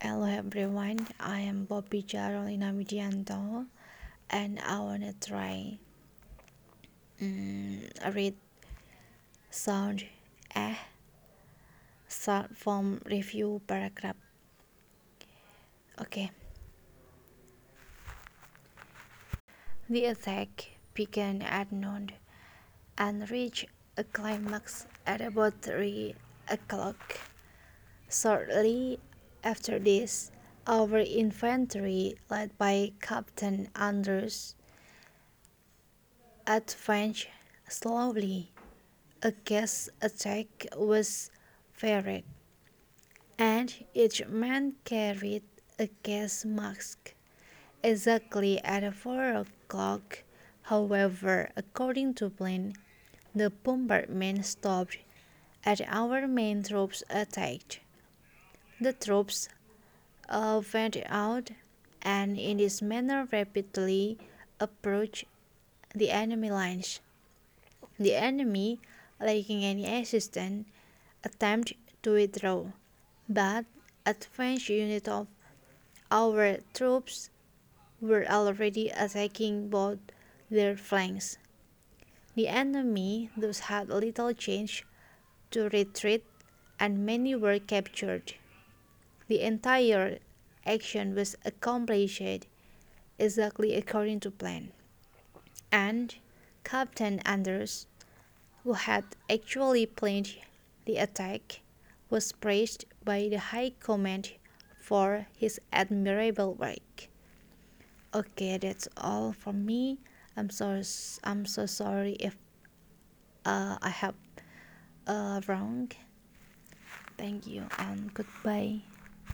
Hello everyone, I am Bobby Carolina Widianto and I wanna try um, read sound A short form review paragraph. Okay. The attack began at noon and reached a climax at about 3 o'clock. Shortly after this, our infantry, led by Captain Anders, advanced slowly. A gas attack was feared, and each man carried a gas mask. Exactly at four o'clock, however, according to plan, the bombardment stopped and our main troops attacked. The troops uh, went out and in this manner rapidly approached the enemy lines. The enemy, lacking any assistance, attempted to withdraw, but advanced units of our troops were already attacking both their flanks. The enemy thus had little chance to retreat and many were captured. The entire action was accomplished exactly according to plan. And Captain Anders, who had actually planned the attack, was praised by the High Command for his admirable work. Okay, that's all from me. I'm so I'm so sorry if uh, I have uh, wrong. Thank you and goodbye.